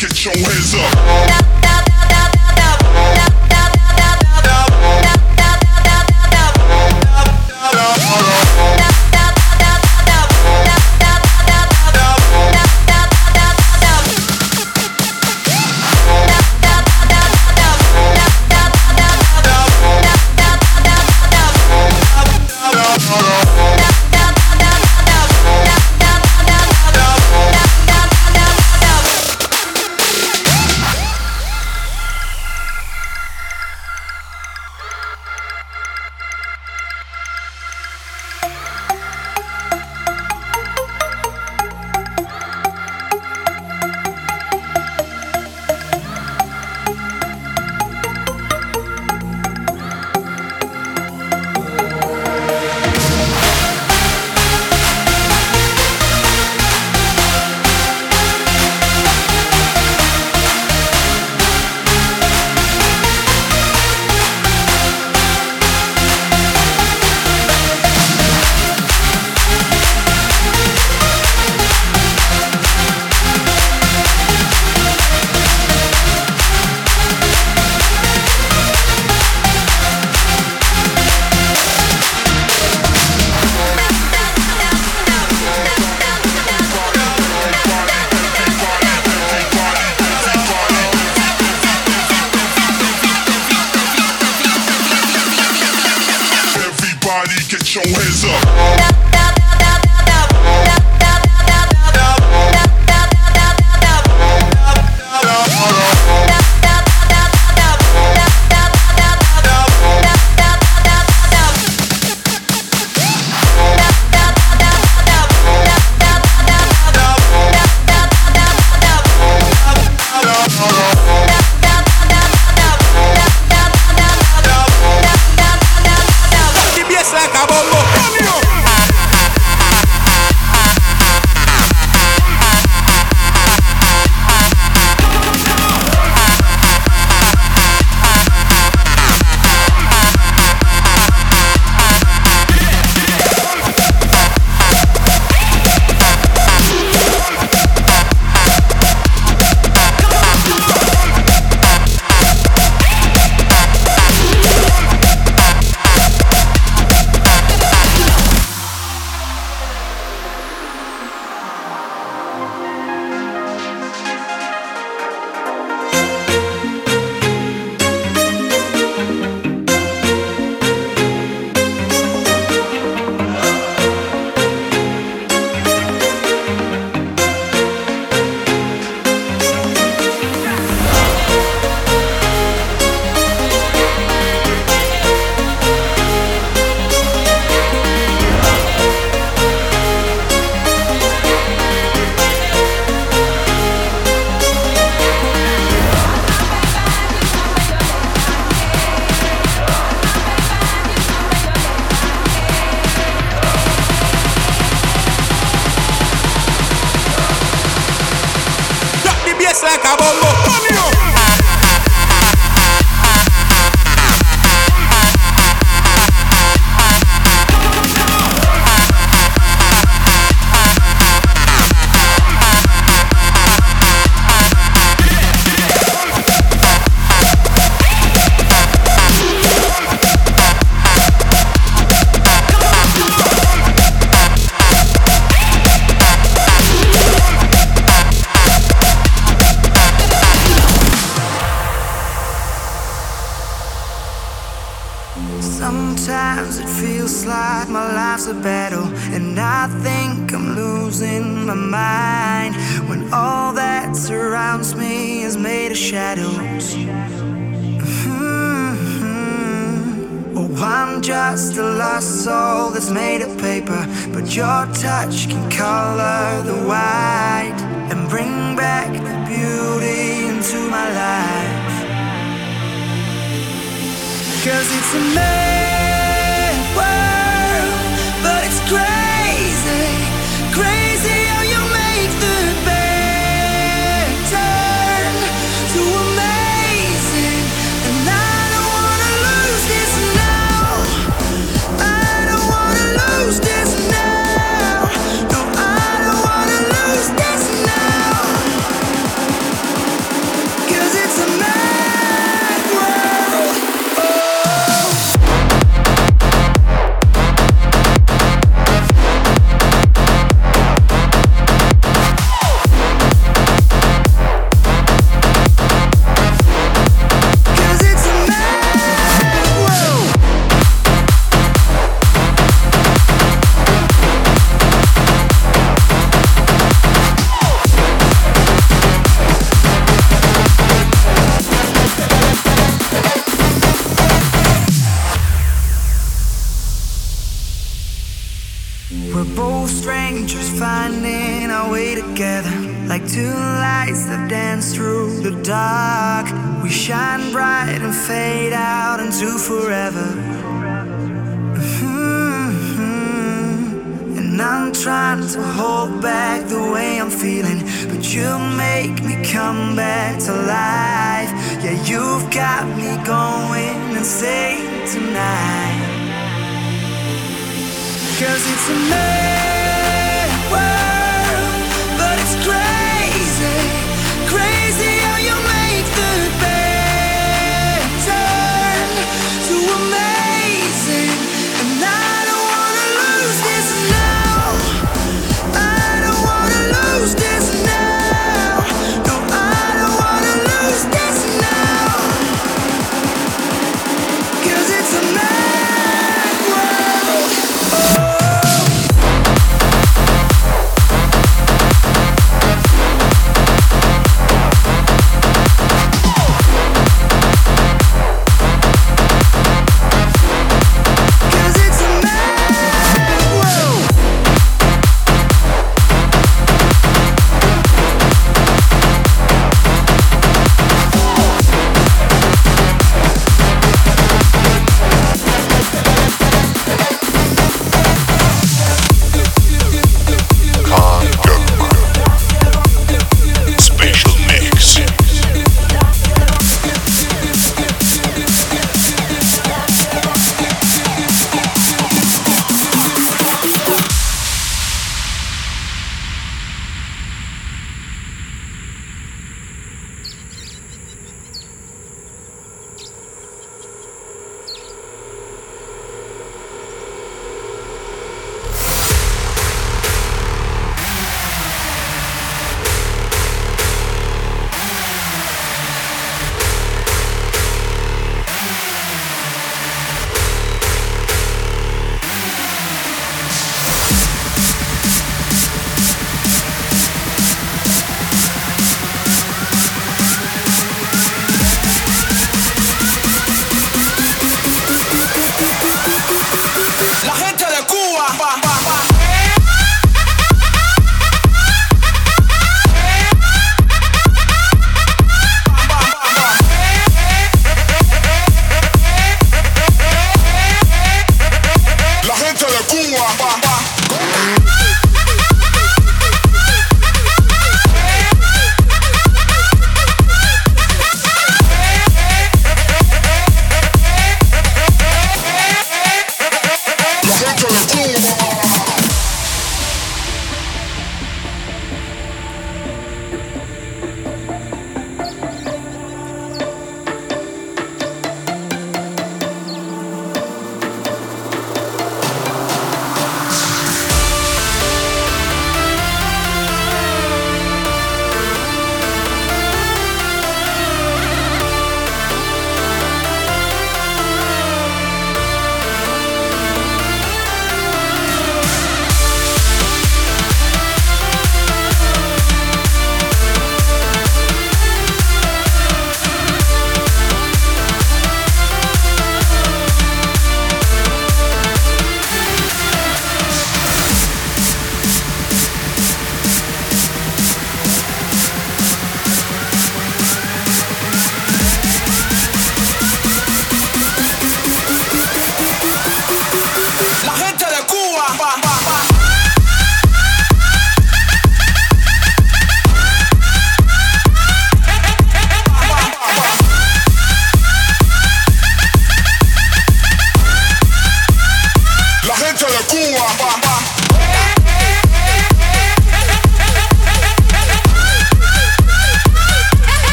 get your hands up. Finding our way together. Like two lights that dance through the dark. We shine bright and fade out into forever. Mhm. And I'm trying to hold back the way I'm feeling. But you make me come back to life. Yeah, you've got me going insane tonight. Cause it's a mad world, but it's crazy,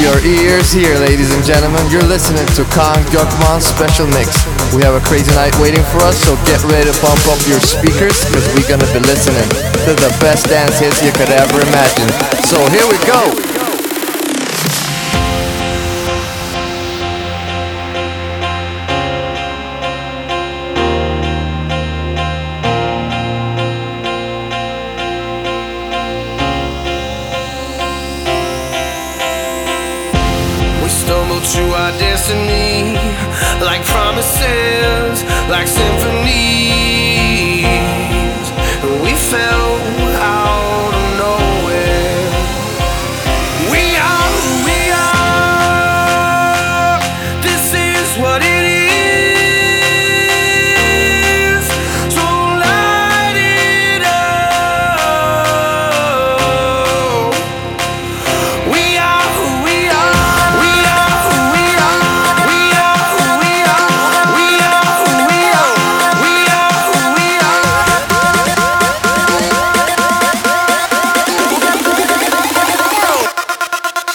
your ears here, ladies and gentlemen. You're listening to Kaan Gökman's special mix. We have a crazy night waiting for us, so get ready to pump up your speakers, because we're gonna be listening to the best dance hits you could ever imagine. So here we go!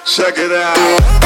Check it out.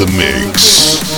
The mix.